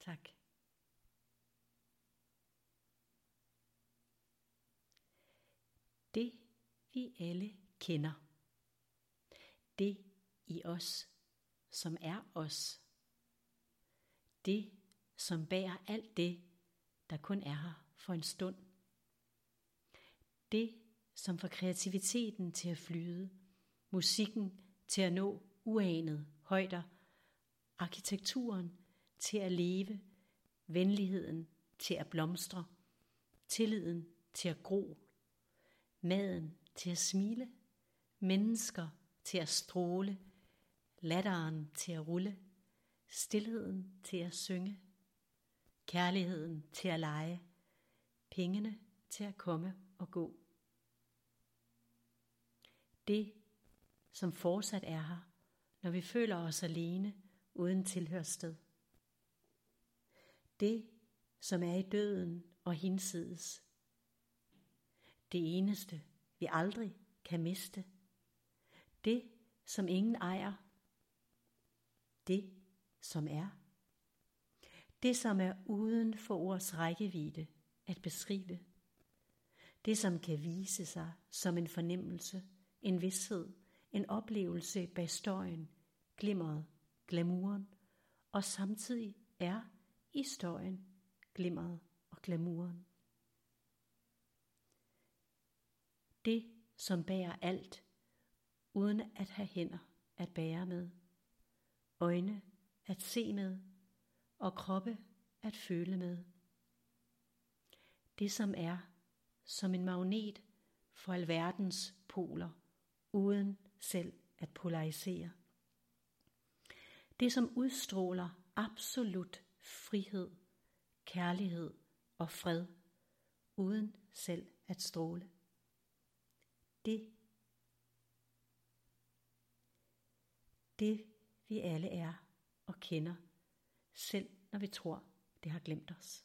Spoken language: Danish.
Tak. Det vi alle kender. Det i os, som er os. Det, som bærer alt det, der kun er her for en stund. Det, som får kreativiteten til at flyde, musikken til at nå uanet højder, arkitekturen til at leve, venligheden til at blomstre, tilliden til at gro, maden til at smile, mennesker til at stråle, latteren til at rulle, stillheden til at synge, kærligheden til at lege, pengene til at komme og gå. Det, som fortsat er her, når vi føler os alene uden tilhørssted. Det, som er i døden og hinsides. Det eneste, vi aldrig kan miste. Det, som ingen ejer. Det, som er. Det, som er uden for ords rækkevidde at beskrive. Det, som kan vise sig som en fornemmelse, en vidshed, en oplevelse bag støjen, glimmeret, glamouren, og samtidig er i støjen, glimmeret og glamouren. Det, som bærer alt, uden at have hænder at bære med, øjne at se med, og kroppe at føle med. Det, som er som en magnet for alverdens poler, uden selv at polarisere. Det, som udstråler absolut frihed, kærlighed og fred, uden selv at stråle. Det, det vi alle er og kender, selv når vi tror, det har glemt os.